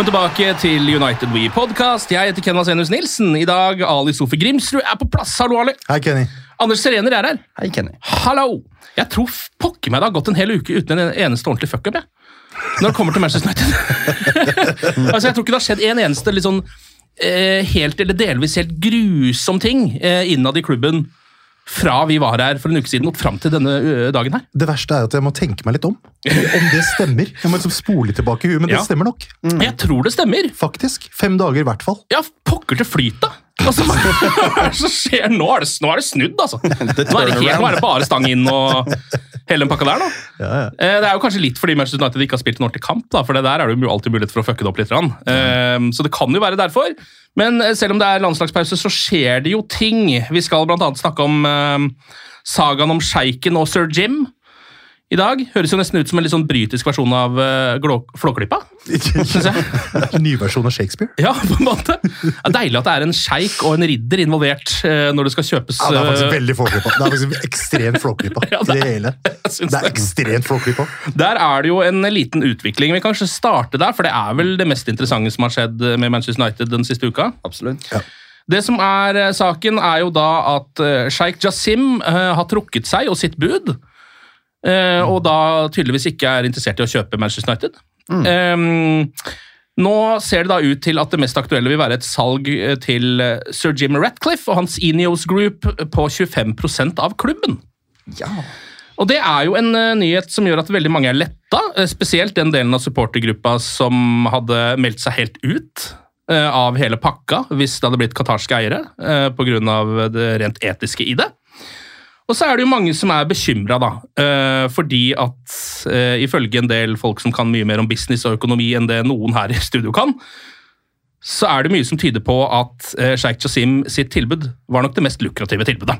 Velkommen tilbake til United We Podcast. Jeg heter Kenvas Enus Nilsen. I dag Ali Sofie Grimsrud er på plass. Hallo, Ali. Hei, Kenny. Anders Serener er her. Hei, Kenny. Hallo! Jeg tror pokker meg det har gått en hel uke uten en eneste ordentlig fuckup. Når det kommer til Manchester United. altså, Jeg tror ikke det har skjedd en eneste litt sånn, eh, helt eller delvis helt grusom ting eh, innad i klubben fra vi var her for en uke siden og fram til denne dagen her. Det verste er at jeg må tenke meg litt om. Om det stemmer. Jeg må liksom spole tilbake i huet, men Ja. det stemmer nok. Jeg tror det stemmer. Faktisk. Fem dager i hvert fall. Ja, pokker til flyt, da! Altså, hva er det som skjer nå? Er det, nå er det snudd, altså. Nå er det, helt, nå er det bare stang inn og hele den pakka der, nå. Eh, Det er jo kanskje litt fordi Manchester United ikke har spilt en ordentlig kamp, da, for det der er det jo alltid mulighet for å fucke det opp litt. Eh, Så det kan jo være derfor. Men eh, selv om det er landslagspause, så skjer det jo ting. Vi skal annet snakke om sagaen om sjeiken og sir Jim. I dag høres jo nesten ut som en litt sånn britisk versjon av uh, Flåklypa. synes jeg. Nyversjon av Shakespeare. Ja, på en måte. Det er deilig at det er en sjeik og en ridder involvert uh, når det skal kjøpes Ja, det er faktisk eh, veldig flåklypa. Det er faktisk ekstremt flåklypa. Ja, det det hele. Det er ekstremt flåklypa. Der er det jo en liten utvikling. Vi kan kanskje starte der, for det er vel det mest interessante som har skjedd med Manchester United den siste uka. Absolutt. Det som er saken, er jo da at sjeik Jassim eh, har trukket seg og sitt bud. Eh, Og da tydeligvis ikke er interessert i å kjøpe Manchester United. Eh, nå ser det da ut til at det mest aktuelle vil være et salg eh, til sir Jim Ratcliffe og hans Ineos Group på 25% av klubben. Ja. Og Det er jo en nyhet som gjør at veldig mange er letta. spesielt den delen av supportergruppa som hadde meldt seg helt ut av hele pakka hvis det hadde blitt qatarske eiere, uh, pga. det rent etiske i det. Og så er det jo mange som er bekymra, da. eh, fordi at eh, ifølge en del folk som kan mye mer om business og økonomi enn det noen her i studio kan, så er det mye som tyder på at uh, Sheikh Jasim sitt tilbud var nok det mest lukrative tilbudet.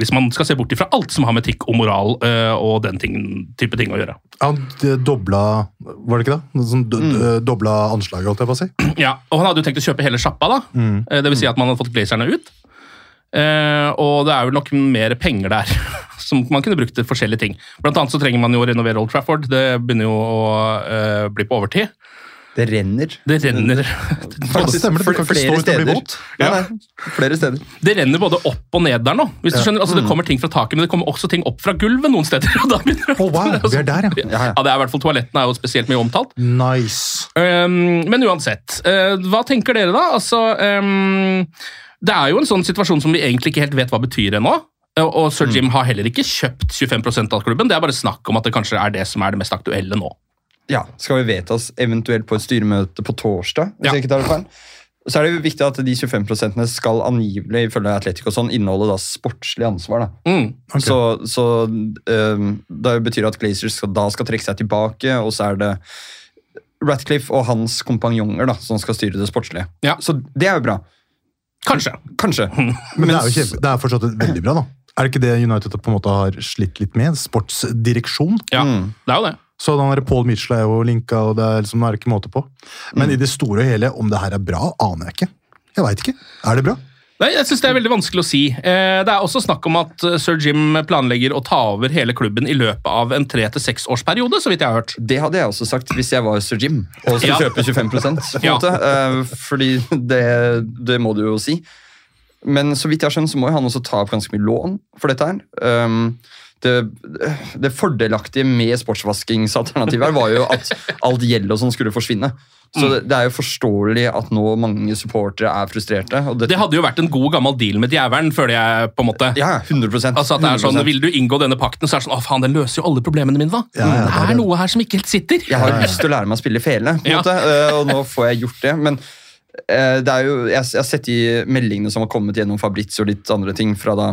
Hvis man skal se bort ifra alt som har med etikk og moral eh, og den ting, type ting å gjøre. Han eh, dobla Var det ikke det? Sånn, do, do, dobla anslaget, holdt jeg på å si. Ja, og Han hadde jo tenkt å kjøpe hele sjappa, da. Mm. det vil si at man hadde fått glazerne ut. Eh, og det er vel nok mer penger der som man kunne brukt til forskjellige ting. Blant annet så trenger man jo å renovere Old Trafford. Det begynner jo å eh, bli på overtid. Det renner. Det renner Faktisk stemmer det. Du kan ikke stå ute og bli våt. Nei, flere steder. Det renner både opp og ned der nå. Hvis du skjønner, altså Det kommer ting fra taket, men det kommer også ting opp fra gulvet noen steder. og da begynner det Å, wow, vi er der, ja. Ja, ja. Ja, det er i hvert fall Toalettene er jo spesielt mye omtalt. Nice. Um, men uansett, uh, hva tenker dere da? Altså, um, det er jo en sånn situasjon som vi egentlig ikke helt vet hva betyr ennå. Og- sir Jim har heller ikke kjøpt 25% av klubben. Det er bare snakk om at det kanskje er det som er det mest aktuelle nå. Ja, Skal vi vedtas eventuelt på et styremøte på torsdag? hvis Ja. jeg ikke tar det feil? Så er det jo viktig at de 25 skal angivelig ifølge Atletico og sånn, inneholde da sportslig ansvar. da. Mm. okay. Så, så um, Det betyr at Glazers skal, da skal trekke seg tilbake, og så er det Ratcliffe og hans kompanjonger da, som skal styre det sportslige. Ja. Så det er jo bra. Kanskje. Kanskje. Men det er jo kjempe, det er fortsatt veldig bra, da. Er det ikke det United på en måte har slitt litt med? Sportsdireksjon. Ja, Mm. det er jo det. Så den der Paul Mitchell er jo linka, og det er liksom, det er ikke måte på. Men Mm. i det store og hele, om det her er bra, aner jeg ikke. Jeg veit ikke. Er det bra? Nei, jeg synes Det er veldig vanskelig å si. Eh, Det er også snakk om at eh, sir Jim planlegger å ta over hele klubben i løpet av en tre til seks årsperiode, så vidt jeg har hørt. Det hadde jeg også sagt hvis jeg var Sir Jim og skulle Ja. kjøpe 25 på en Ja. måte. Eh, Fordi det, det må du jo si. Men så vidt jeg har skjønt, så må han også ta opp ganske mye lån for dette her. Um, det, det fordelaktige med sportsvaskingsalternativet her var jo at alt gjeld og sånn skulle forsvinne. Så det, det er jo forståelig at nå mange supportere er frustrerte. Og Det hadde jo vært en god gammel deal med djevelen, føler jeg. på en måte. Ja, 100 Altså at det er sånn, 100%. Vil du inngå denne pakten, så er det sånn Å, faen, den løser jo alle problemene mine, da. Ja, ja, det det er er noe her som ikke helt sitter. Jeg har lyst til å lære meg å spille fele, på en måte, eh, og nå får jeg gjort det. Men eh, det er jo, jeg, jeg har sett de meldingene som har kommet gjennom Fabritz og litt andre ting fra da,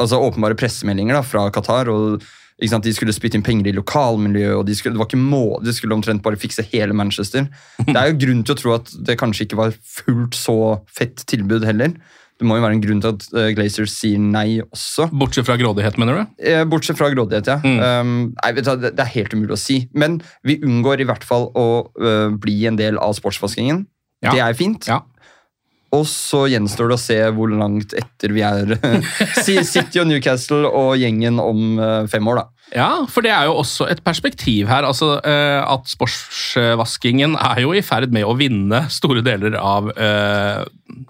altså åpenbare pressemeldinger da, fra Qatar. og De skulle spytte inn penger i lokalmiljøet, og de skulle, det var ikke må, de skulle omtrent bare fikse hele Manchester. Det er jo grunn til å tro at det kanskje ikke var fullt så fett tilbud heller. Det må jo være en grunn til at uh, Glazers sier nei også. Bortsett fra grådighet, mener du? Eh, Bortsett fra grådighet, ja. Um, nei, vet du, det, det er helt umulig å si. Men vi unngår i hvert fall å uh, bli en del av sportsvaskingen. Ja. Det er fint. Ja. Og så gjenstår det å se hvor langt etter vi er City og Newcastle og gjengen om øh, fem år, da. Ja, for det er jo også et perspektiv her. altså eh, At sportsvaskingen er jo i ferd med å vinne store deler av eh,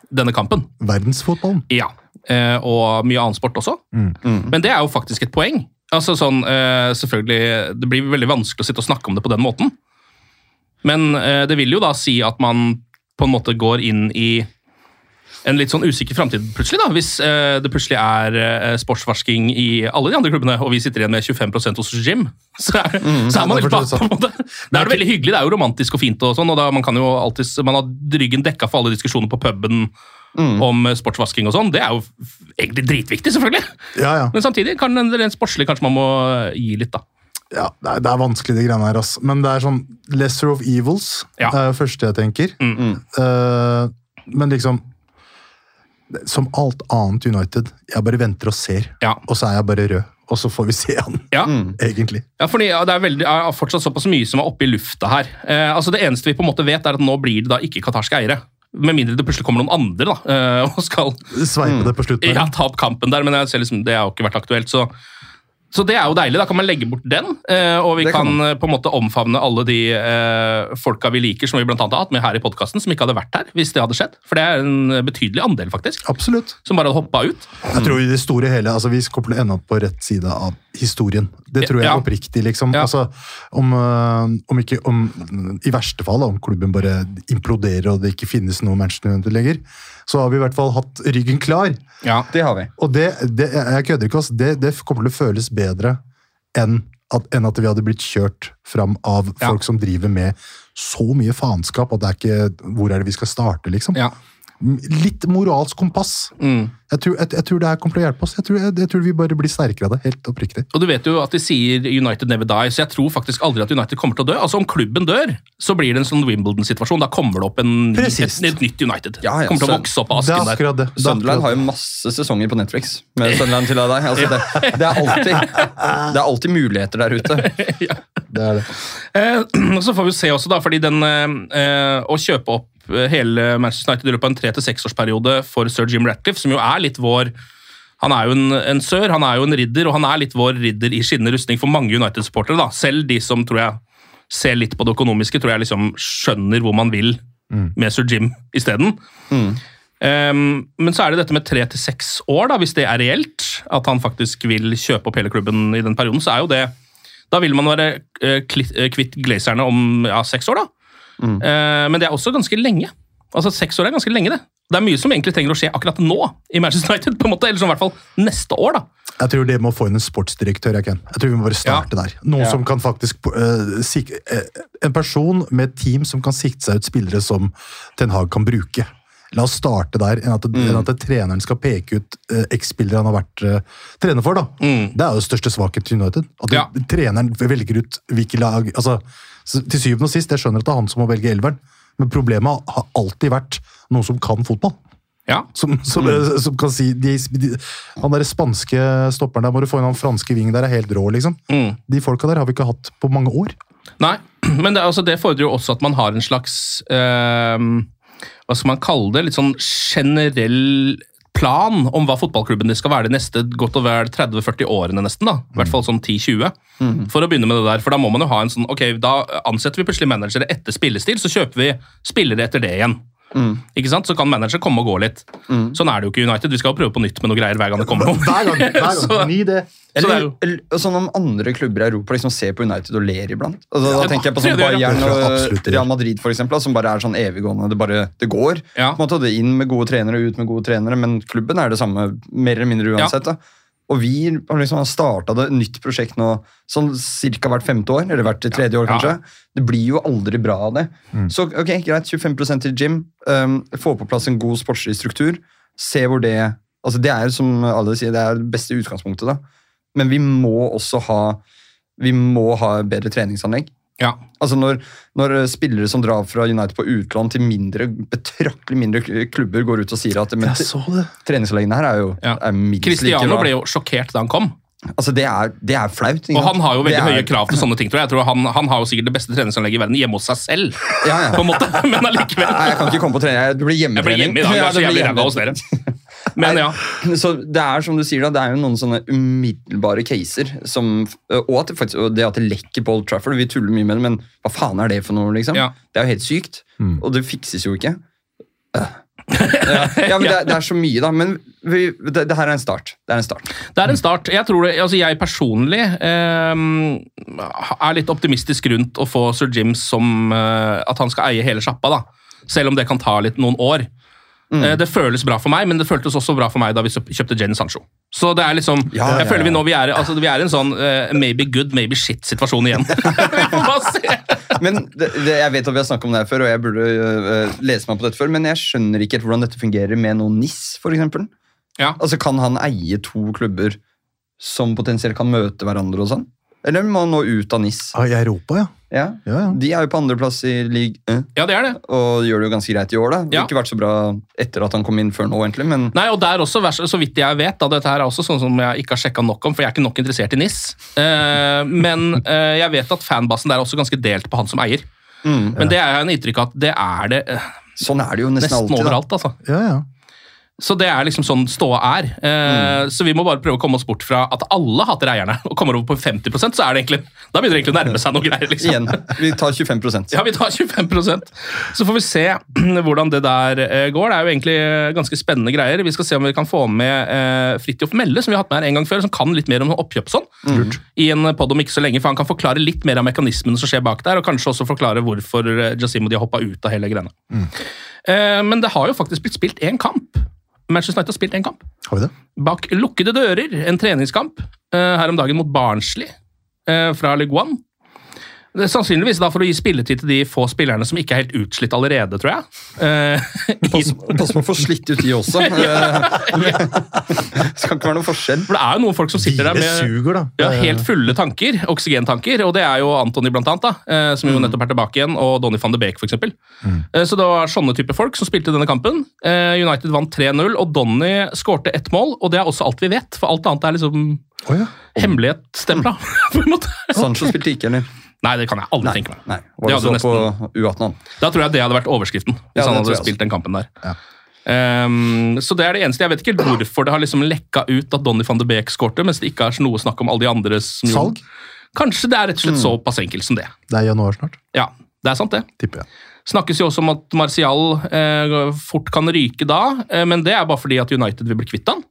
denne kampen. Verdensfotballen. Ja, eh, Og mye annen sport også. Mm. Men det er jo faktisk et poeng. Altså sånn, eh, selvfølgelig, Det blir veldig vanskelig å sitte og snakke om det på den måten. Men eh, det vil jo da si at man på en måte går inn i en litt sånn usikker framtid plutselig, da, hvis eh, det plutselig er eh, sportsvarsking i alle de andre klubbene, og vi sitter igjen med 25% hos Jim. Så er, så er man litt bak, på en måte. Da er det veldig hyggelig, det er jo romantisk og fint, og sånn, og da, man kan jo alltid, man har ryggen dekka for alle diskusjoner på puben om eh, sportsvasking og sånn. Det er jo egentlig dritviktig, selvfølgelig. Ja, ja. Men samtidig kan rent sportslig kanskje man må gi litt, da. ja det, er, det er vanskelig, de greiene her. Ass. Men det er sånn Lesser of evils. Ja. Det er det første jeg tenker. Mm. Eh, men liksom Som alt annet United, jeg bare venter og ser. Ja. Og så er jeg bare rød. Og så får vi se han, Ja. egentlig. Ja, fordi Det er, veldig, er fortsatt såpass mye som er oppe i lufta her. Eh, altså Det eneste vi på en måte vet, er at nå blir det da ikke qatarske eiere. Med mindre det plutselig kommer noen andre da, eh, og skal Sveipe det på slutten. ja, ta opp kampen der, men jeg ser liksom, det har jo ikke vært aktuelt. Så, så det er jo deilig. Da kan man legge bort den, eh, og vi kan kan, eh, på en måte omfavne alle de eh, folka vi liker, som vi blant annet har hatt med her i podkasten, som ikke hadde vært her hvis det hadde skjedd. For det er en betydelig andel, faktisk, Absolutt. som bare hadde hoppa ut. Jeg tror i det store hele, altså Vi kommer til å ende opp på rett side av historien. Det tror jeg Ja. oppriktig. liksom. Ja. Altså, om, om ikke, om, I verste fall, om klubben bare imploderer og det ikke finnes noe Manchester United lenger, så har vi i hvert fall hatt ryggen klar. Ja. Det har vi. Og det, det jeg kødder ikke, altså. Det, det kommer til å føles bedre enn at, enn at vi hadde blitt kjørt fram av Ja. folk som driver med så mye faenskap at det er ikke Hvor er det vi skal starte, liksom? Ja. Litt moralsk kompass. Mm. Jeg tror, jeg, jeg tror det her kommer til å hjelpe oss. Jeg tror, jeg, jeg tror vi bare blir sterkere av det. Helt oppriktig. Og du vet jo at de sier United never die, så jeg tror faktisk aldri at United kommer til å dø. Altså Om klubben dør, så blir det en sånn Wimbledon-situasjon. Da kommer det opp en, et, et nytt United. Ja, ja, kommer til å vokse opp av Det er asken der. akkurat det. det, er Sunderland har jo masse sesonger på Netflix. Med Sunderland til deg. Altså, det, det, er alltid, det er alltid muligheter der ute. det. Det, er det. Eh, så får vi se også, da, fordi den eh, eh, Å kjøpe opp eh, hele Manchester United i løpet av en tre til seksårsperiode for sir Jim Ratcliffe, som jo er litt vår han er jo en, en sør, han er jo en ridder, og han er litt vår ridder i skinnende rustning for mange United-supportere. da. Selv de som tror jeg ser litt på det økonomiske, tror jeg liksom skjønner hvor man vil med sir Jim isteden. Um, men så er det dette med tre til seks år, da, hvis det er reelt. At han faktisk vil kjøpe opp hele klubben i den perioden. så er jo det, Da vil man være eh, eh, kvitt glazerne om ja, seks år, da. Mm. men det er også ganske lenge. Altså Seks år er ganske lenge, det. Det er mye som egentlig trenger å skje akkurat nå i Manchester United. på en måte, Eller som i hvert fall neste år, da. Jeg tror det må få inn en sportsdirektør. Jeg, Ken. jeg tror vi må bare starte der. Noen Ja. som kan faktisk uh, sik uh, En person med et team som kan sikte seg ut spillere som Ten Hag kan bruke. La oss starte der, enn at, enn at treneren skal peke ut eh, X-spillere han har vært eh, trener for. da. Det er jo største svakheten til United. At Ja. treneren velger ut hvilke lag altså, Til syvende og sist, jeg skjønner at det er han som må velge elveren, men problemet har alltid vært noen som kan fotball. Ja. Som, som, som kan si de, de, Han der spanske stopperen der, må du få inn han franske vingen der, er helt rå, liksom. Mm. De folka der har vi ikke hatt på mange år. Nei, men det, altså, det fordrer jo også at man har en slags eh, Hva skal man kalle det? Litt sånn generell plan om hva fotballklubben skal være de neste godt og vel 30-40 årene. nesten da. I hvert fall sånn 10-20. For å begynne med det der, for da må man jo ha en sånn Ok, da ansetter vi plutselig managere etter spillestil, så kjøper vi spillere etter det igjen. Ikke sant? Så kan manager komme og gå litt. Sånn er det jo ikke i United. Vi skal jo prøve på nytt med noe greier hver gang det kommer noe. Hver gang. hver gang. Så- Ny. Så det jo sånn om andre klubber i Europa liksom ser på United og ler iblant. Altså, Ja, da tenker jeg på sånn. Bayern og. Real Madrid, for eksempel, som bare er sånn eviggående. Det bare, det går. Ja. Man tar det inn med gode trenere, ut med gode trenere, men klubben er det samme mer eller mindre uansett. da. Og vi har liksom starta et nytt prosjekt nå sånn ca. hvert femte år, eller hvert tredje år, Ja. kanskje. Det blir jo aldri bra av det. Så ok, greit, 25% til gym. Um, få på plass en god sportslig struktur. Se hvor det Altså, det er som alle sier, det er det beste utgangspunktet, da. Men vi må også ha Vi må ha bedre treningsanlegg. Ja. Altså når, når spillere som drar fra United på utlån til mindre, betraktelig mindre klubber, går ut og sier at men, Jeg treningsanleggene her er jo Ja. er minst like Cristiano bra. ble jo sjokkert da han kom. Altså, det er, det er flaut. Og han har jo veldig er- høye krav til sånne ting, tror jeg. jeg tror han, han har jo sikkert det beste treningsanlegget i verden hjemme hos seg selv. Ja, ja. på en måte, Men allikevel. Nei, jeg kan ikke komme på trening. Det blir Jeg blir hjemme i dag, Ja, så det blir hjemme- hos dere. Men ja. Så det er som du sier da, det er jo noen sånne umiddelbare caser som, og, at det faktisk, og det at det lekker på Old Trafford, vi tuller mye med det, men hva faen er det for noe, liksom? Ja. Det er jo helt sykt, og det fikses jo ikke. Ja, ja, men det, er- det er så mye, da. Men vi, det, det her er en start. Det er en start. Det er en start. Jeg tror det, altså jeg personlig eh, er litt optimistisk rundt å få sir Jim som eh, at han skal eie hele sjappa, da. Selv om det kan ta litt noen år. Mm. Eh, det føles bra for meg, men det føltes også bra for meg da vi kjøpte Jane Sancho. Så det er liksom, Ja, jeg ja, føler vi nå vi er, altså, vi er i en sånn uh, maybe good, maybe shit-situasjon igjen. vi får bare se. Men det, det, Jeg vet at vi har snakket om det her før, og jeg burde uh, lese meg på dette før, men jeg skjønner ikke hvordan dette fungerer med noen NIS, for eksempel. Ja. Altså, Kan han eie to klubber som potensielt kan møte hverandre og sånn? Eller må han nå ut av NIS? Ah, I Europa, ja. Ja. ja, ja. De er jo på andreplass i league 1 Ja, det er det. og gjør det jo ganske greit i år. da. Det Ja. har ikke vært så bra etter at han kom inn før nå, egentlig, men Nei, og der også, vers- så vidt jeg vet, da, dette her er også sånn som jeg ikke har sjekka nok om, for jeg er ikke nok interessert i NIS. Eh, men eh, jeg vet at fanbasen der er også ganske delt på han som eier. mm, Men det er jeg en inntrykk av at det er det eh, sånn er det jo nesten, nesten alltid. da. overalt. altså. ja, ja. Så det er liksom sånn ståa er. Eh, Så vi må bare prøve å komme oss bort fra at alle hater eierne, og kommer over på 50% så er det egentlig, da begynner det egentlig å nærme seg noe greier. liksom. Igjen, vi tar 25% Ja, vi tar 25% Så får vi se hvordan det der eh, går. Det er jo egentlig ganske spennende greier. Vi skal se om vi kan få med eh, Fridtjof Melle, som vi har hatt med her en gang før, som kan litt mer om oppkjøp sånn. Mm. I en pod om ikke så lenge, for han kan forklare litt mer av mekanismene som skjer bak der, og kanskje også forklare hvorfor eh, Jazim og de har hoppa ut av hele greiene. Eh, men det har jo faktisk blitt spilt én kamp. Manchester United har spilt én kamp. Har vi det? Bak lukkede dører, en treningskamp eh, her om dagen mot Barnsley eh, fra Ligue One. Det er sannsynligvis da for å gi spilletid til de få spillerne som ikke er helt utslitt allerede, tror jeg. Eh, Pass, pass på å få slitt ut de også. Det skal ikke være noe forskjell. for det er jo noen folk som sitter der med suger, ja, er- helt fulle tanker, oksygentanker, og det er jo Antony blant annet, da, eh, som jo nettopp er tilbake igjen, og Donny van de Beek, eksempel. Eh, Så det var sånne type folk som spilte denne kampen. Eh, United vant 3-0, og Donny skårte ett mål, og det er også alt vi vet, for alt annet er liksom oh, ja. hemmelighetsstempla, på en måte. Sancho spilte ikke, eller? Nei, det kan jeg aldri tenke meg. Nei, Var det hadde så på U18? Da tror jeg det hadde vært overskriften, hvis Ja, han hadde spilt den kampen der. Ja. Um, så det er det eneste. Jeg vet ikke hvorfor det har liksom lekka ut at Donny van de Beek skårte, mens det ikke er noe snakk om alle de andre som jo- Salg? Kanskje det er rett og slett såpass enkelt som det. Det er januar snart, Ja, det er sant det. tipper jeg. Snakkes jo også om at Martial eh, fort kan ryke da, eh, men det er bare fordi at United vil bli kvitt han.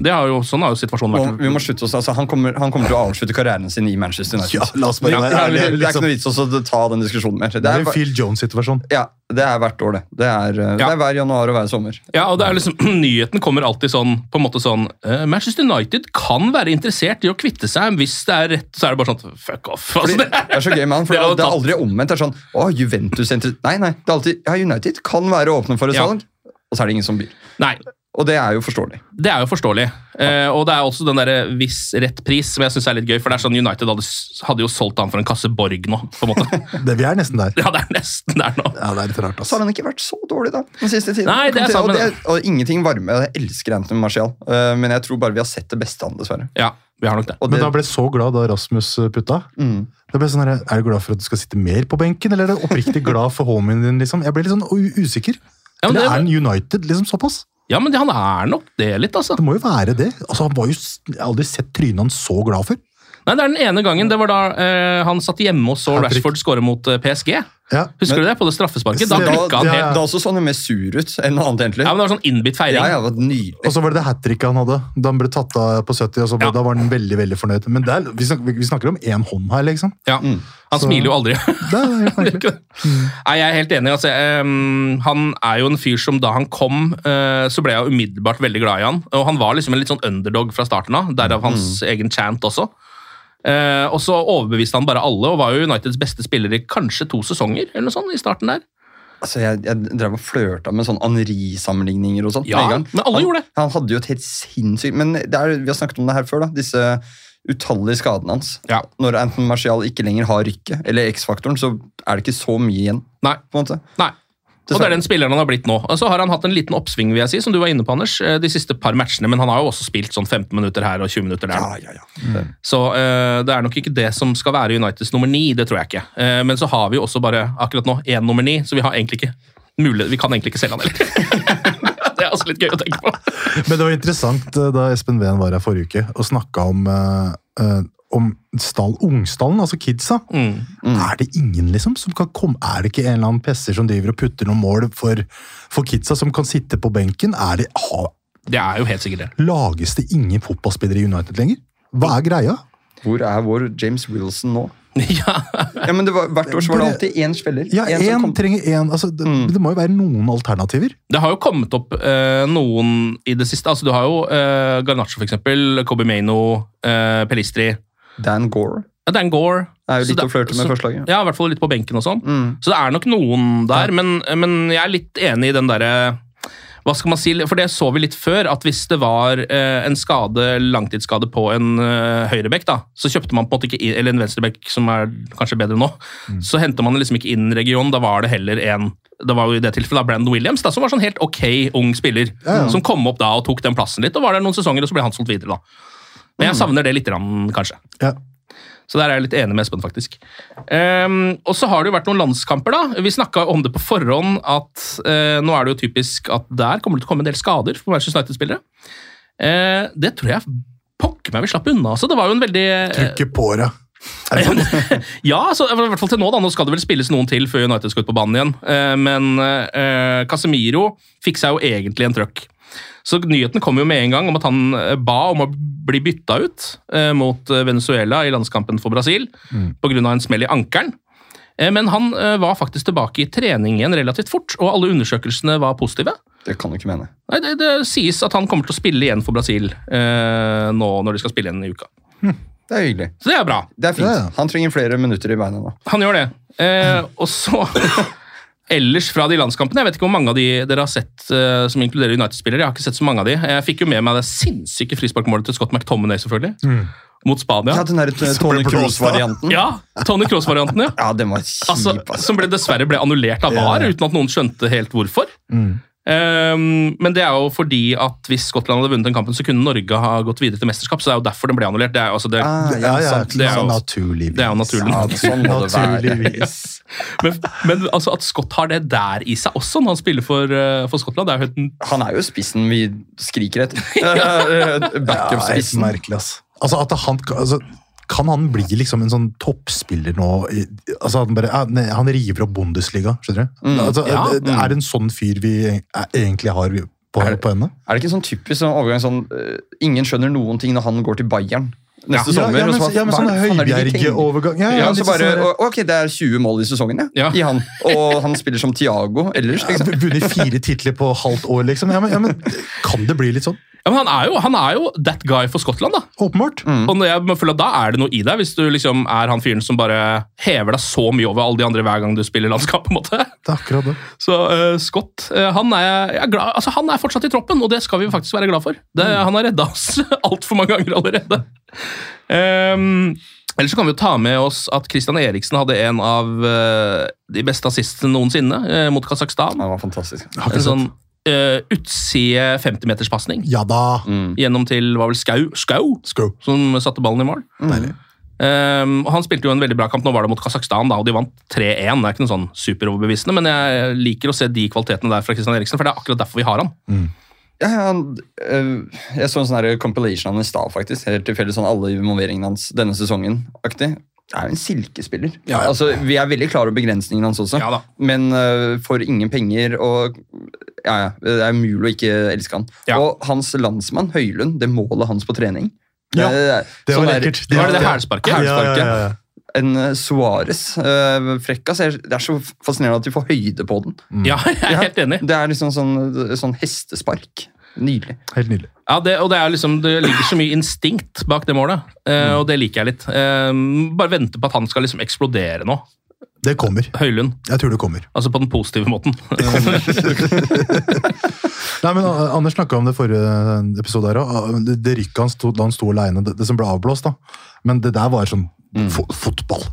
Det har jo, sånn har jo situasjonen Og vært. vi må slutte oss, altså, han, kommer, han kommer til å avslutte karrieren sin i Manchester United. Ja, la oss bare Ja, være det, er, det er ikke liksom. noe vits også å ta den diskusjonen mer. Det Det er er, en Phil Jones-situasjon. ja, det er hvert år, det. Det er, ja. det er hver januar og hver sommer. Ja, og det er liksom, Nyheten kommer alltid sånn på en måte sånn uh, Manchester United kan være interessert i å kvitte seg hvis det er rett. Så er det bare sånn fuck off. Altså, det, det er så gøy med han, for Det det, er aldri omvendt. Det er sånn, å, Juventus er Nei, nei, det er alltid ja, United kan være åpne for et Ja. salg, og så er det ingen som byr. nei, Og det er jo forståelig. Det er jo forståelig. Eh, og det er også den der viss rett pris som jeg syns er litt gøy. For det er sånn United hadde, hadde jo solgt han for en kasse Borg nå, på en måte. Det, vi er nesten der. ja, det er nesten der nå. Ja, det er litt rart, Så har han ikke vært så dårlig da, den siste tiden. Nei, det er sant, og, det, og ingenting varme. Jeg elsker Anthony Martial, uh, men jeg tror bare vi har sett det beste av han, dessverre. Ja. Vi har nok det. Og Men da ble jeg så glad da Rasmus putta. mm. Da ble sånn her, Er du glad for at du skal sitte mer på benken, eller er du oppriktig glad for homien din? liksom? Jeg ble litt sånn usikker. Ja, eller det- er han United liksom såpass? Ja, men han er nok det litt, altså. Det må jo være det. Altså, han var jo, Jeg har aldri sett trynet hans så glad før. Nei, det er den ene gangen. Det var da eh, han satt hjemme og så. Rashford skåre mot eh, PSG. Ja. Husker Men- du det? På det straffesparket. Da Det- blikka han ja, helt. Da så han jo mer sur ut enn noe annet, egentlig. Ja, men Det var sånn innbitt feiring. Ja, ja, det var nydelig. Og så var det det hat tricket han hadde. Da han ble tatt av på 70, og så, Ja. da var han veldig veldig fornøyd. Men det er, vi, snakker, vi snakker om én hånd her, liksom. Ja. Mm. Han Så- smiler jo aldri. Det er helt merkelig. Nei, Jeg er helt enig. Altså, ehm, han er jo en fyr som da han kom, eh, så ble jeg umiddelbart veldig glad i han. Og han var liksom en litt sånn underdog fra starten av, derav hans egen chant også. Eh, og så overbeviste han bare alle, og var jo Uniteds beste spiller i kanskje to sesonger eller noe sånt i starten der. Altså, jeg, jeg drev og flørta med sånn Henri-sammenligninger og sånn. Ja, men alle han, gjorde det. Han hadde jo et helt sinnssykt Men er, vi har snakket om det her før, da. Disse utallige skadene hans. Ja. Når Anton Martial ikke lenger har rykket, eller X-faktoren, så er det ikke så mye igjen. Nei. på en måte. Nei. Og det er den spilleren han har blitt nå. Og så har han hatt en liten oppsving, vil jeg si, som du var inne på, Anders, eh, de siste par matchene, men han har jo også spilt sånn 15 minutter her og 20 minutter der. Ja, ja, ja. Så uh, det er nok ikke det som skal være Uniteds nummer ni, det tror jeg ikke. Uh, men så har vi jo også bare akkurat nå én nummer ni, så vi har egentlig ikke mulighet, vi kan egentlig ikke selge han heller. det er også litt gøy å tenke på. Men det var interessant da Espen Ven var her forrige uke og snakka om, uh, eh, om stall, ungstallen, altså kidsa. Mm. Er det ingen liksom som kan komme Er det ikke en eller annen pesser som driver og putter noen mål for, for kidsa, som kan sitte på benken? Er det, ha, Det er jo helt sikkert det. lages det ingen fotballspillere i United lenger? Hva er greia? Hvor er vår James Wilson nå? ja. Ja, men det var, Hvert år så var det alltid én spiller. Ja, En som kom- trenger en, Altså, det, Mm. det må jo være noen alternativer. Det har jo kommet opp eh, noen i det siste. Altså, du har jo eh, Garnaccio, for eksempel. Kobe Maino, eh, Pelistri. Dan Gore. Ja, Dan Gore. Er jo litt det- å flørte med så- forslaget. Ja, i hvert fall litt på benken og sånn. Mm. Så det er nok noen der, men, men jeg er litt enig i den derre hva skal man si, for Det så vi litt før, at hvis det var eh, en skade, langtidsskade på en eh, høyrebekk, da, så kjøpte man på en måte ikke inn, eller en venstrebekk som er kanskje bedre nå, så henta man liksom ikke inn regionen. Da var det heller en det var jo i det tilfellet da Brandon Williams, da, som var sånn helt ok ung spiller. Ja, ja. Som kom opp da og tok den plassen litt. og var der noen sesonger, og så ble han solgt videre. da. Men jeg savner det litt, grann, kanskje. Ja. Så der er jeg litt enig med Espen, faktisk. Um, og så har det jo vært noen landskamper, da. Vi snakka om det på forhånd, at uh, nå er det jo typisk at der kommer det til å komme en del skader for Manchester United-spillere. Uh, det tror jeg pokker meg vi slapp unna. Altså. Det var jo en veldig Trykke på det. Er det? Ja, så, i hvert fall til nå. da, Nå skal det vel spilles noen til før United skal ut på banen igjen. Eh, men eh, Casemiro fikk seg jo egentlig en trøkk. Så nyheten kom jo med en gang om at han eh, ba om å bli bytta ut eh, mot eh, Venezuela i landskampen for Brasil Mm. pga. en smell i ankelen. Eh, men han eh, var faktisk tilbake i trening igjen relativt fort, og alle undersøkelsene var positive. Det kan du ikke mene. Nei, det, det sies at han kommer til å spille igjen for Brasil eh, nå når de skal spille igjen i uka. Det er hyggelig. Så det er bra. Det er fint. Ja, ja. Han trenger flere minutter i beina nå. Han gjør det. Eh, og så Ellers fra de landskampene, jeg vet ikke hvor mange av de dere har sett uh, som inkluderer United-spillere. Jeg har ikke sett så mange av de. Jeg fikk jo med meg det sinnssyke frisparkmålet til Scott McTominay, selvfølgelig. Mot Spania. Ja, den der eh, av. Kroos-varianten. Ja, Tony Cross-varianten, ja. Ja, den var kjip, Altså, altså. som ble, dessverre ble annullert av VAR, uten at noen skjønte helt hvorfor. Mm. Ehm, men det er jo fordi at hvis Skottland hadde vunnet den kampen, så kunne Norge ha gått videre til mesterskap. Så det er jo derfor den ble annullert. Det er, jo- altså det, Ah, Ja, ja, sant. det er jo- naturligvis. det er jo naturlig. Ja, sånn må det være. Naturligvis. men men altså, at Scott har det der i seg også, når han spiller for, eh, for Skottland, det er jo helt Han er jo spissen vi skriker etter. Backup-spissen. merkelig, ass. Altså, at han, altså, kan han bli liksom en sånn toppspiller nå? Altså, han, bare, han river opp Bundesliga, skjønner du? Mm, altså, ja. mm. Er det en sånn fyr vi er, egentlig har på, Er på henne? Er det ikke sånn typisk sånn overgang sånn eh, Ingen skjønner noen ting når han går til Bayern neste Ja, sommer? ja, og men, så, ja, men sånn er? Høibjerg-overgang. Ja, Ja, ja, så bare, og, ok, det er 20 mål i sesongen, ja. Ja. I han. Og han spiller som Tiago ellers. Ja, Liksom. Vunnet fire titler på halvt år, liksom. Ja, men, ja, men Kan det bli litt sånn? Ja, men han er, jo, han er jo that guy for Skottland, da. Åpenbart. Mm. Og når jeg føler at Da er det noe i deg, hvis du liksom er han fyren som bare hever deg så mye over alle de andre hver gang du spiller landskap. på en måte. Det er akkurat det. Så uh, Scott uh, han, er, jeg er glad, altså, han er fortsatt i troppen, og det skal vi faktisk være glad for. Det, Han har redda oss altfor mange ganger allerede. Um, Ellers så kan vi jo ta med oss at Christian Eriksen hadde en av eh, de beste assistene noensinne eh, mot Kasakhstan. Han var fantastisk. En sånn. Uh, utside 50-meterspasning Ja da! gjennom til var vel Skau, Skau Skau. som satte ballen i mål. Mm. Um, Han spilte jo en veldig bra kamp. Nå var det mot Kasakhstan, og de vant 3-1. Det er ikke noe sånn superoverbevisende, men jeg liker å se de kvalitetene der fra Christian Eriksen, for det er akkurat derfor vi har han. Ja, ja, han, øh, jeg så en sånn her compilation av ham i stad, faktisk. Helt tilfeldig sånn alle involveringene hans denne sesongen-aktig. Det er jo en silkespiller. Ja, ja. Altså, vi er veldig klar over begrensningene hans også, Ja da. men øh, for ingen penger og ja, ja, Det er umulig å ikke elske han. Ja. Og hans landsmann, Høylund, det målet hans på trening Ja, det, Det var sånn der- Det Var det det hælsparket? En uh, Suárez uh, frekkas. Det er så fascinerende at de får høyde på den. Ja, jeg er helt enig. Det er liksom sånn, sånn hestespark. Nydelig. Helt nydelig. Ja, det, og det, er liksom, det ligger så mye instinkt bak det målet, eh, og det liker jeg litt. Eh, bare vente på at han skal liksom eksplodere nå. Det kommer. Høylund. Jeg tror det kommer. Altså på den positive måten. Nei, men Anders snakka om det forrige episode her òg. Det, det rykket han sto, da han sto alene, det, det som ble avblåst, da. Men det der var sånn fo fotball.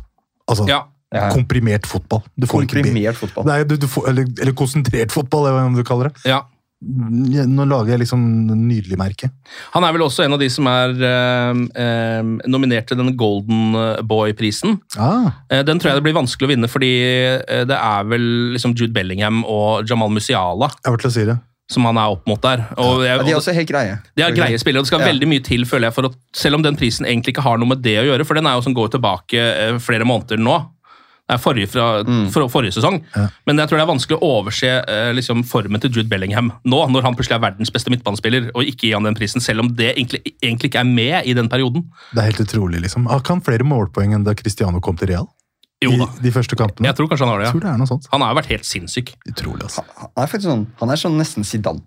Altså ja. Ja. komprimert fotball. Du får ikke Komprimert fotball. Nei, du, du får, eller, eller konsentrert fotball, eller hva du kaller det. ja. Nå lager jeg liksom nydelig merke. Han er vel også en av de som er eh, eh, nominert til den Golden Boy-prisen. Ah, Eh, den tror jeg det blir vanskelig å vinne, fordi eh, det er vel liksom Jude Bellingham og Jamal Musiala jeg var til å si det. Som han er opp mot der. Og jeg, Ja, de er og også helt greie. De er greie spillere, og det skal Ja. veldig mye til, føler jeg, for at selv om den prisen egentlig ikke har noe med det å gjøre, for den er jo som går tilbake eh, flere måneder nå. Det er forrige, fra, for, forrige sesong. Ja. Men jeg tror det er vanskelig å overse eh, liksom, formen til Jude Bellingham nå, når han plutselig er verdens beste midtbanespiller, og ikke gi han den prisen, selv om det egentlig, egentlig ikke er med i den perioden. Det er helt utrolig, liksom. Har ikke han flere målpoeng enn da Cristiano kom til Real? Jo I da. de første kampene? Jeg tror kanskje han har det, Jeg tror det er noe sånt. Han har jo vært helt sinnssyk. Utrolig, altså. Han er faktisk sånn, han er sånn nesten Zidane.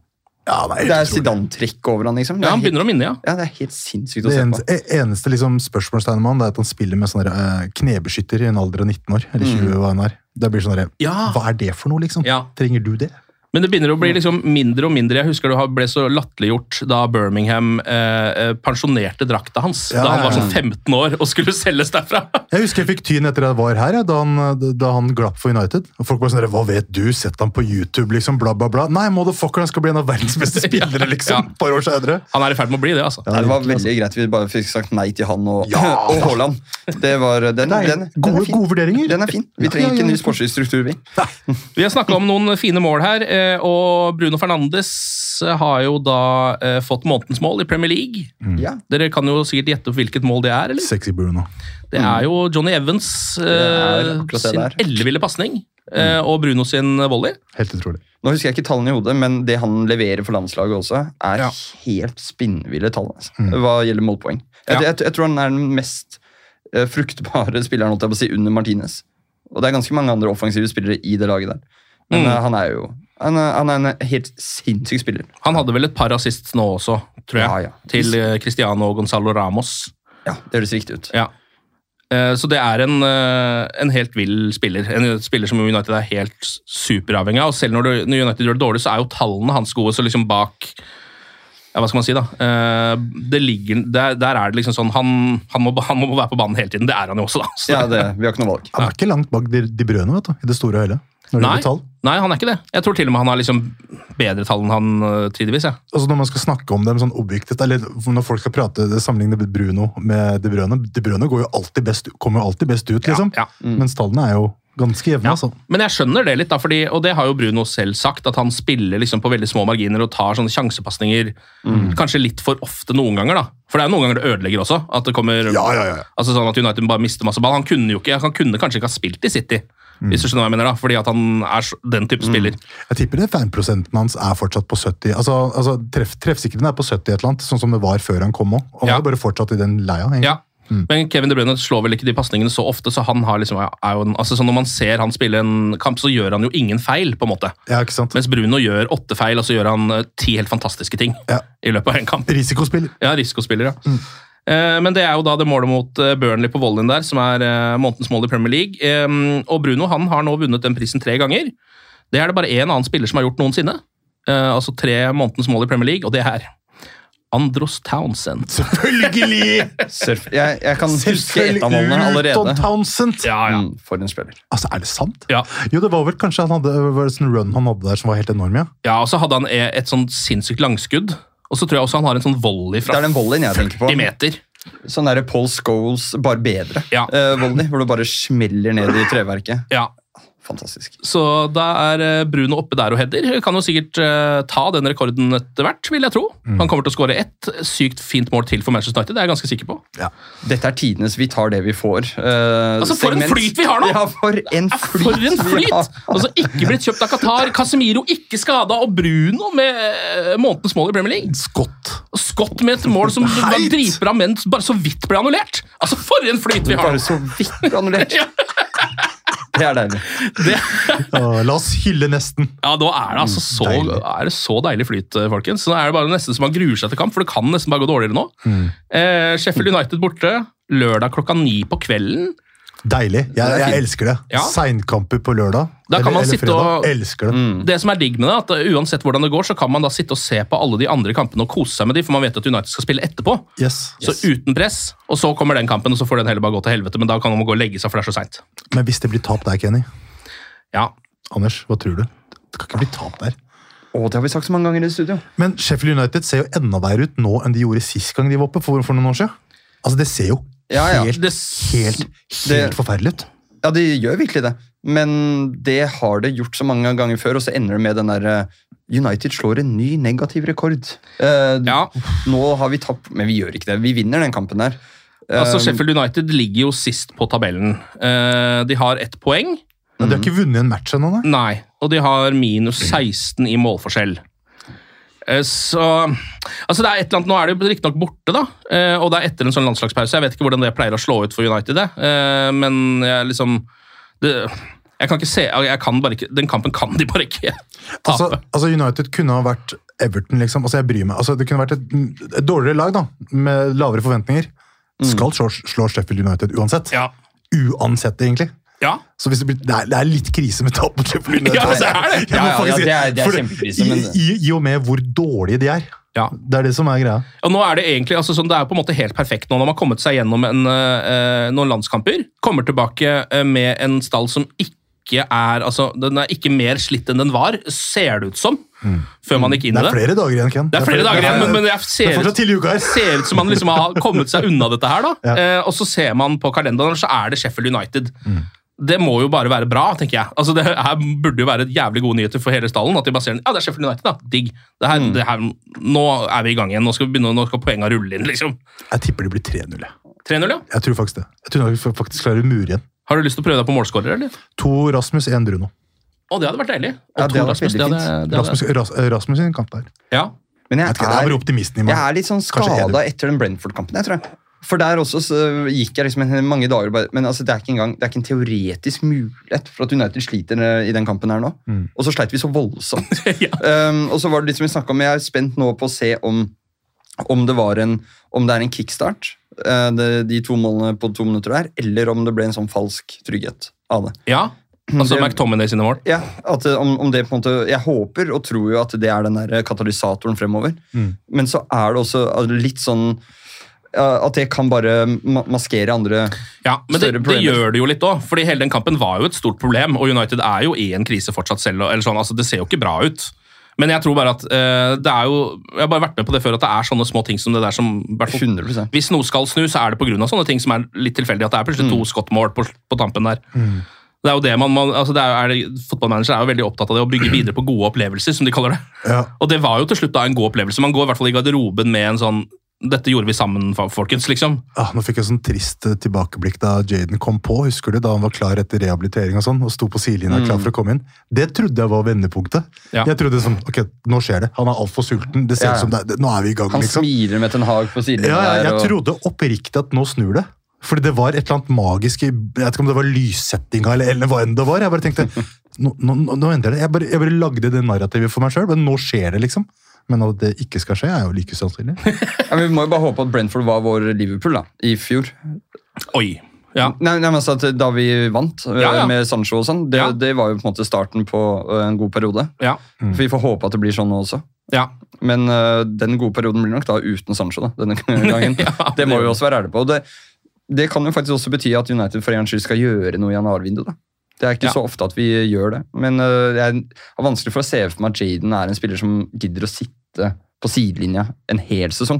Ja, det er Det er. Zidane-trekk over han, liksom. Det Ja, han han helt, begynner å minne, ja. ja, det er helt sinnssykt å Det se på. eneste, eneste liksom spørsmålstegnet med han det er at han spiller med sånne uh, knebeskytter i en alder av 19 år. Eller 20, hva han er. Det blir sånn Ja. Hva er det for noe, liksom? Ja. Trenger du det? Men det begynner å bli liksom mindre og mindre. Jeg husker det ble så latterliggjort da Birmingham eh, eh, pensjonerte drakta hans. Ja, da han var sånn 15 år og skulle selges derfra. Jeg husker jeg fikk tyn etter jeg var her, ja, da, han, da han glapp for United. Og folk bare sånn Hva vet du? Sett ham på YouTube, liksom. Bla, bla, bla. Nei, motherfucker, han skal bli en av verdens beste spillere, liksom. Ja. Et par år senere. Han er i ferd med å bli det, altså. Ja, det var veldig greit vi bare fikk sagt nei til han og, Ja. og Haaland. Det var, den, Nei, den, den, gode- er fin. gode vurderinger. Den er fin. Vi Ja, trenger ja, ikke en ny sportslig struktur, vi. Vi har snakka om noen fine mål her, eh, og Bruno Fernandes har jo da eh, fått månedens mål i Premier League. Ja. Dere kan jo sikkert gjette hvilket mål det er, eller? Sexy Bruno. Det er jo Johnny Evans Det er eh, det sin elleville pasning eh, og Bruno sin volley. Helt utrolig. Nå husker jeg ikke tallene i hodet, men det han leverer for landslaget også, er Ja. helt spinnville tall altså, hva gjelder målpoeng. Jeg, Ja. jeg, jeg tror han er den mest eh, fruktbare spilleren holdt jeg på å si, under Martinez. Og det er ganske mange andre offensive spillere i det laget der. Men Mm. eh, han er jo han er, han er en helt sinnssyk spiller. Han hadde vel et par assist nå også, tror jeg, Ja, ja. til Cristiano Cristiano Gonzalo Ramos. Ja, Det høres riktig ut. Ja. Eh, Så det er en, eh, en helt vill spiller. En spiller som United er helt superavhengig av. Og selv når United gjør det dårlig, så er jo tallene hans gode. Så liksom bak ja, Hva skal man si, da? Eh, Det ligger, der, der er det liksom sånn han, han, må, han må være på banen hele tiden. Det er han jo også, da. Så- Ja, det, Vi har ikke noe valg. Han er ikke langt bak De, de brødene, vet du. I det store og hele. Når det Nei, tall. nei, han er ikke det. Jeg tror til og med han har liksom bedre tall enn han eh, tidvis. Ja. Altså Når man skal snakke om dem sånn objektivt, eller når folk skal prate sammenligne Bruno med De Brøne De Brøne går jo alltid best, kommer jo alltid best ut, liksom. Ja, ja. Mens tallene er jo ganske jevne. Ja, altså. Men jeg skjønner det litt, da, fordi, og det har jo Bruno selv sagt, at han spiller liksom på veldig små marginer og tar sånne sjansepasninger kanskje litt for ofte noen ganger. da. For det er jo noen ganger det ødelegger også. at det kommer, Ja, ja, ja. altså sånn at United bare mister masse ball. Han kunne jo ikke, han kunne kanskje ikke ha spilt i City, hvis du skjønner hva jeg mener da, fordi at han er den type spiller. Jeg tipper det fanprosenten hans er fortsatt på 70. Altså, altså treff, Treffsikkerheten er på 70 et eller annet, sånn som det var før han kom òg. Og han Ja. har bare fortsatt i den leia. egentlig. Ja. Men Kevin De Bruyne slår vel ikke de pasningene så ofte, så han har liksom, er jo en, altså sånn når man ser han spille en kamp, så gjør han jo ingen feil, på en måte. Ja, ikke sant? Mens Bruno gjør åtte feil, og så gjør han eh, ti helt fantastiske ting Ja. i løpet av en kamp. Risikospiller. Ja, risikospiller, ja. Mm. Men det er jo da det målet mot eh, Burnley på volleyen der, som er eh, månedens mål i Premier League. Eh, Og Bruno han har nå vunnet den prisen tre ganger. Det er det bare én annen spiller som har gjort noensinne. Eh, Altså tre månedens mål i Premier League, og det er Andros Townsend. Selvfølgelig! Surf. Jeg, jeg kan huske Selvfølgelig allerede. Luton. Townsend! Ja, ja. Mm, for en spiller. Altså, Er det sant? Ja. Jo, det var vel kanskje han hadde var det sånn run han hadde der som var helt enorm, ja. ja, og så hadde han e- et sånn sinnssykt langskudd. Og så tror jeg også han har en sånn volley Det fra er den volleyen jeg tenker på. 40 meter. Sånn der Paul Scholes, bare bedre. Ja. uh, volley, hvor du bare smeller ned i treverket. Ja, Fantastisk. Så da er eh, Bruno oppe der og header. Kan jo sikkert eh, ta den rekorden etter hvert, vil jeg tro. Han kommer til å skåre ett sykt fint mål til for Manchester United, det er jeg ganske sikker på. Dette er tidenes 'vi tar det vi får'. Uh, Altså, for en flyt vi har nå! Ja, for en flyt! For en flyt! Altså, ikke blitt kjøpt av Qatar, Casemiro ikke skada, og Bruno med månedens mål i Premier League. Skott Scott med et mål som var av dritbra, men bare så vidt ble annullert. Altså, for en flyt vi har! Bare så vidt annullert. Det er deilig. Det, la oss hylle nesten. ja, da er det altså så, Deilig. er det så deilig flyt, eh, folkens. Så nå er det bare nesten så man gruer seg til kamp, for det kan nesten bare gå dårligere nå. Eh, Sheffield United borte, lørdag klokka ni på kvelden. Deilig. Jeg, jeg elsker det. Ja. Seinkamper på lørdag. Da kan man sitte fredag. og- Elsker det. Det som er digg med det, at uh, uansett hvordan det går, så kan man da sitte og se på alle de andre kampene og kose seg med de, for man vet at United skal spille etterpå. Yes. Så uten press, og så kommer den kampen, og så får den heller bare gå til helvete, men da kan man gå og legge seg, for det er så seint. Men hvis det blir tap der, Kenny Ja. Anders, hva tror du? Det kan ikke bli tap der. Å, det har vi sagt så mange ganger i studio. Men Sheffield United ser jo enda verre ut nå enn de gjorde sist gang de var oppe. for, for noen år siden. Altså, Det ser jo Ja, ja. helt, Det, helt, helt Det- forferdelig ut. Ja, de gjør virkelig det. Men det har det gjort så mange ganger før, og så ender det med den der eh, United slår en ny negativ rekord. Eh, ja, Nå har vi tapt Men vi gjør ikke det. Vi vinner den kampen der. altså Eh, Sheffield United ligger jo sist på tabellen. Eh, De har ett poeng. Men De har ikke vunnet en match ennå, nei. Nei, og de har minus 16 i målforskjell. Eh, Så Altså, det er et eller annet, Nå er det jo riktignok borte, da, eh, og det er etter en sånn landslagspause. Jeg vet ikke hvordan det pleier å slå ut for United, det. Eh, men jeg liksom det, Jeg kan ikke se jeg kan bare ikke, Den kampen kan de bare ikke tape. Altså, altså United kunne ha vært Everton, liksom. Altså, jeg bryr meg. Altså, det kunne vært et, et dårligere lag, da, med lavere forventninger. Skal slå, slå Sheffield United uansett. ja. Uansett, egentlig. ja. Så hvis det, blir, det, er, det er litt krise med tap mot Sheffield United. Ja, det er det. Ja, ja, ja, det er- det er kjempekrise, men- I, i, I og med hvor dårlige de er. Ja. Det er det som er greia. Og nå er Det egentlig, altså sånn, det er på en måte helt perfekt nå når man har kommet seg gjennom en, eh, noen landskamper. Kommer tilbake eh, med en stall som ikke er altså, Den er ikke mer slitt enn den var, ser det ut som. Før man gikk inn i Det Det er flere dager igjen, Ken. Det er flere dager igjen, men, men jeg det er ser, uka ser ut som man liksom har kommet seg unna dette her. da. Ja. Eh, og så ser man på kalenderen, så er det Sheffield United. Det må jo bare være bra, tenker jeg. Altså Det her burde jo være et jævlig gode nyheter for hele stallen. At de bare ser ja, det er Sheffield United, da. Digg. Det her, det her, nå er vi i gang igjen. Nå skal vi begynne, nå skal poengene rulle inn, liksom. Jeg tipper det blir 3-0. 3-0, ja. Jeg tror faktisk det. Jeg tror vi faktisk klarer å mure igjen. Har du lyst til å prøve deg på målskårer, eller? To Rasmus, én Bruno. Å, det hadde vært deilig. Ja, det hadde vært Rasmus, veldig hadde- Rasmus, Ras, Rasmus en kamp der. Ja. Men Jeg jeg ikke, er bare optimisten i jeg er litt sånn skada etter den Brentford-kampen. jeg tror jeg. For der også så gikk jeg liksom mange dager bare, Men altså, det er ikke engang, det er ikke en teoretisk mulighet for at United sliter eh, i den kampen her nå. Mm. Og så sleit vi så voldsomt. ja. um, og så var det litt som vi snakket om, Jeg er spent nå på å se om, om, det, var en, om det er en kickstart, eh, det, de to målene på to minutter der, eller om det ble en sånn falsk trygghet av det. ja. Altså McTominay sine mål. Ja, at eh, om, om det på en måte, Jeg håper og tror jo at det er den der katalysatoren fremover. Mm. Men så er det også eh, litt sånn at det kan bare maskere andre Ja, men det, Større det problemer. gjør det jo litt òg. fordi hele den kampen var jo et stort problem, og United er jo i en krise fortsatt selv. Eller sånn, altså Det ser jo ikke bra ut. Men jeg tror bare at uh, det er jo Jeg har bare vært med på det før, at det er sånne små ting som det der som i hvert fall- 100 Hvis noe skal snu, så er det pga. sånne ting som er litt tilfeldig. At det er plutselig to skottmål på, på tampen der. Det er jo det man, man altså det er, er det, Fotballmanager er jo veldig opptatt av det å bygge videre på gode opplevelser, som de kaller det. Ja. Og det var jo til slutt da en god opplevelse. Man går i hvert fall i garderoben med en sånn Dette gjorde vi sammen, folkens, liksom. Ja, nå fikk jeg sånn trist eh, tilbakeblikk da Jaden kom på. Husker du da han var klar etter rehabilitering og sånn, og sto på sidelinja klar for å komme inn? Det trodde jeg var vendepunktet. Ja. Jeg trodde sånn, ok, nå skjer det. Han er altfor sulten. Det ser Ja, ut ja. som det, det, nå er vi i gang, Han liksom. smiler med Ten Hag på sidelinja. Ja, jeg og- trodde oppriktig at nå snur det. Fordi det var et eller annet magisk i Jeg vet ikke om det var lyssettinga eller, eller hva enn det var. Jeg bare tenkte nå, nå, nå endrer det. Jeg bare, jeg bare lagde det narrativet for meg sjøl, men nå skjer det, liksom. Men at det ikke skal skje, er jo like sannsynlig. Ja, vi må jo bare håpe at Brentford var vår Liverpool da, i fjor. Oi. Ja. Nei, nei, men altså at Da vi vant eh, Ja, ja. med Sancho og sånn, det, Ja. det var jo på en måte starten på eh, en god periode. Ja. For Vi får håpe at det blir sånn nå også. ja. Men uh, den gode perioden blir nok da uten Sancho da, denne gangen. Ja, det må det- vi også være ærlige på. Og det, det kan jo faktisk også bety at United for en skyld skal gjøre noe i januarvinduet. da. Det er ikke Ja. så ofte at vi gjør det. Men eh, jeg har vanskelig for å se for meg at Jaden er en spiller som gidder å sitte på sidelinja en hel sesong.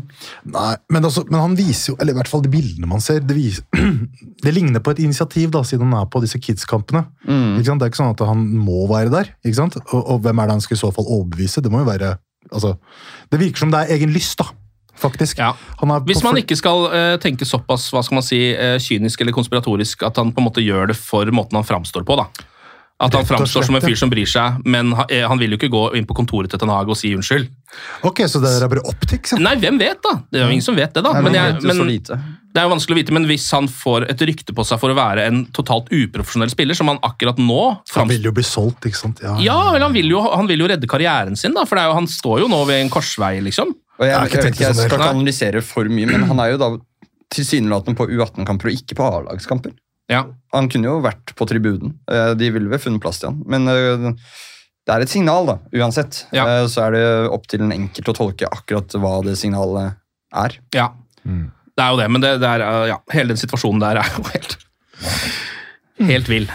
Nei, men, altså, men han viser jo, eller i hvert fall de bildene man ser, det, viser, det ligner på et initiativ, da, siden han er på disse Kids-kampene. Mm. Det er ikke sånn at han må være der. ikke sant? Og, og hvem er det han skal i så fall overbevise? Det må jo være, altså, det virker som det er egen lyst, da, faktisk. Ja. Han er Hvis man ikke skal uh, tenke såpass hva skal man si, uh, kynisk eller konspiratorisk at han på en måte gjør det for måten han framstår på. da. At han framstår som en fyr som bryr seg, men eh, han vil jo ikke gå inn på kontoret til Ten Hag og si unnskyld. Ok, så det er bare optics, ja. Nei, hvem vet, da? Det er jo ingen som vet det, da. Nei, Men, jeg, men. Det er jo vanskelig å vite, men hvis han får et rykte på seg for å være en totalt uprofesjonell spiller, som han akkurat nå Han vil jo bli solgt, ikke sant? Ja, Ja, eller han vil, jo, han vil jo redde karrieren sin, da, for det er jo, han står jo nå ved en korsvei, liksom. Og jeg, Jeg jeg, vet ikke, jeg sånn skal ikke analysere for mye, men han er jo da tilsynelatende på U18-kamper og ikke på A-lagskamper. Ja. Han kunne jo vært på tribunen. Eh, De ville vel funnet plass til han. Men eh, det er et signal, da, uansett. Ja. Eh, Så er det opp til den enkelte å tolke akkurat hva det signalet er. Ja. Det er jo det, men det, det er, ja, hele den situasjonen der er jo helt, helt vill.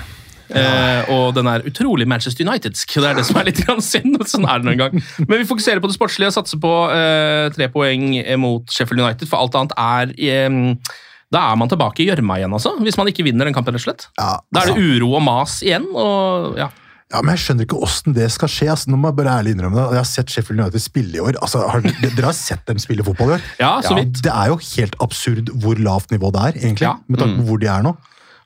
Eh, og den er utrolig Manchester Unitedsk. Det er det som er litt synd. Sånn er det noen gang. Men vi fokuserer på det sportslige og satser på eh, tre poeng mot Sheffield United, for alt annet er eh, Da er man tilbake i gjørma igjen, altså. Hvis man ikke vinner den kampen, rett og slett. Ja, Da er altså, det uro og mas igjen. og ja. ja, men Jeg skjønner ikke åssen det skal skje. Altså, nå må jeg bare ærlig innrømme det. Jeg har sett Sheffield United spille i år. Altså, har, dere har sett dem spille fotball i år? Ja, så vidt. Det er jo helt absurd hvor lavt nivå det er, egentlig. Ja. Med tanke på hvor de er nå.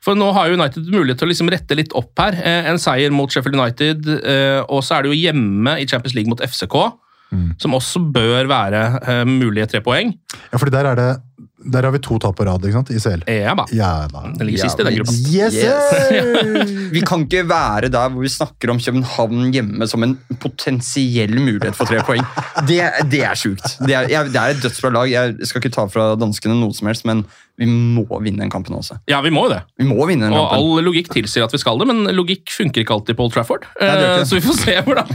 For nå har United mulighet til å liksom rette litt opp her. Eh, en seier mot Sheffield United, eh, og så er det jo hjemme i Champions League mot FCK, som også bør være eh, mulige tre poeng. Ja, fordi der er det Der har vi to tap på rad, ikke sant? I CL. Ja, da. Ja da. Den ligger sist i den gruppa. Yes, yes. Vi kan ikke være der hvor vi snakker om København hjemme som en potensiell mulighet for tre poeng. Det, det er sjukt. Det er, jeg, det er et dødsbra lag. Jeg skal ikke ta fra danskene noe som helst, men vi må vinne den kampen også. Ja, vi må jo det. Vi må vinne den Og kampen. all logikk tilsier at vi skal det, men logikk funker ikke alltid på Old Trafford. ikke Eh, det. Så vi får se hvordan.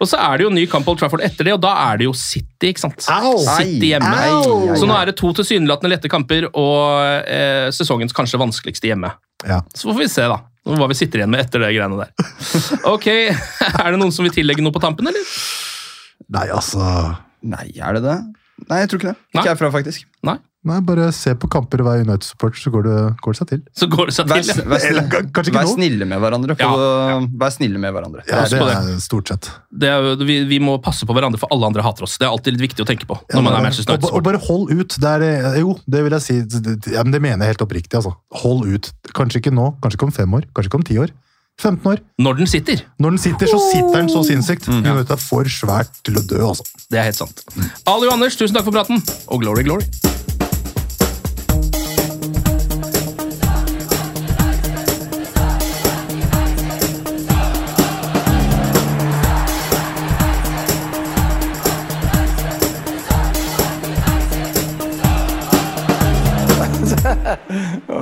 Og så er det jo ny kamp på Old Trafford etter det, og da er det jo City, ikke sant? Au! City hjemme. Ai. Så nå er det to tilsynelatende lette kamper og eh, sesongens kanskje vanskeligste hjemme. Ja. Så får vi se, da. Hva vi sitter igjen med etter det greiene der. Ok, Er det noen som vil tillegge noe på tampen, eller? Nei, altså Nei, er det det? Nei, jeg tror ikke det. Nei. Ikke herfra, faktisk. Nei? Nei, Bare se på kamper og vær United-supporter, så går det, går det seg til. Så går det seg Vær, til. ja. vær, Eller sn- k- kanskje ikke vær snille med hverandre. Ja, Ja, Vær snille med hverandre. Ja, det er det. er stort sett. Det er, vi, vi må passe på hverandre, for alle andre hater oss. Det er alltid litt viktig å tenke på. når man er Manchester og, og bare hold ut. Det er, eh, jo, det vil jeg si. Det- Ja, men det mener jeg helt oppriktig. altså. Hold ut. Kanskje ikke nå, kanskje ikke om fem år, kanskje ikke om ti år. 15 år. Når den sitter. Når den sitter, så sitter den så sinnssykt. Mm. United er for svært til å dø, altså. Det er helt sant. Ali og Anders, tusen takk for praten, og glory, glory.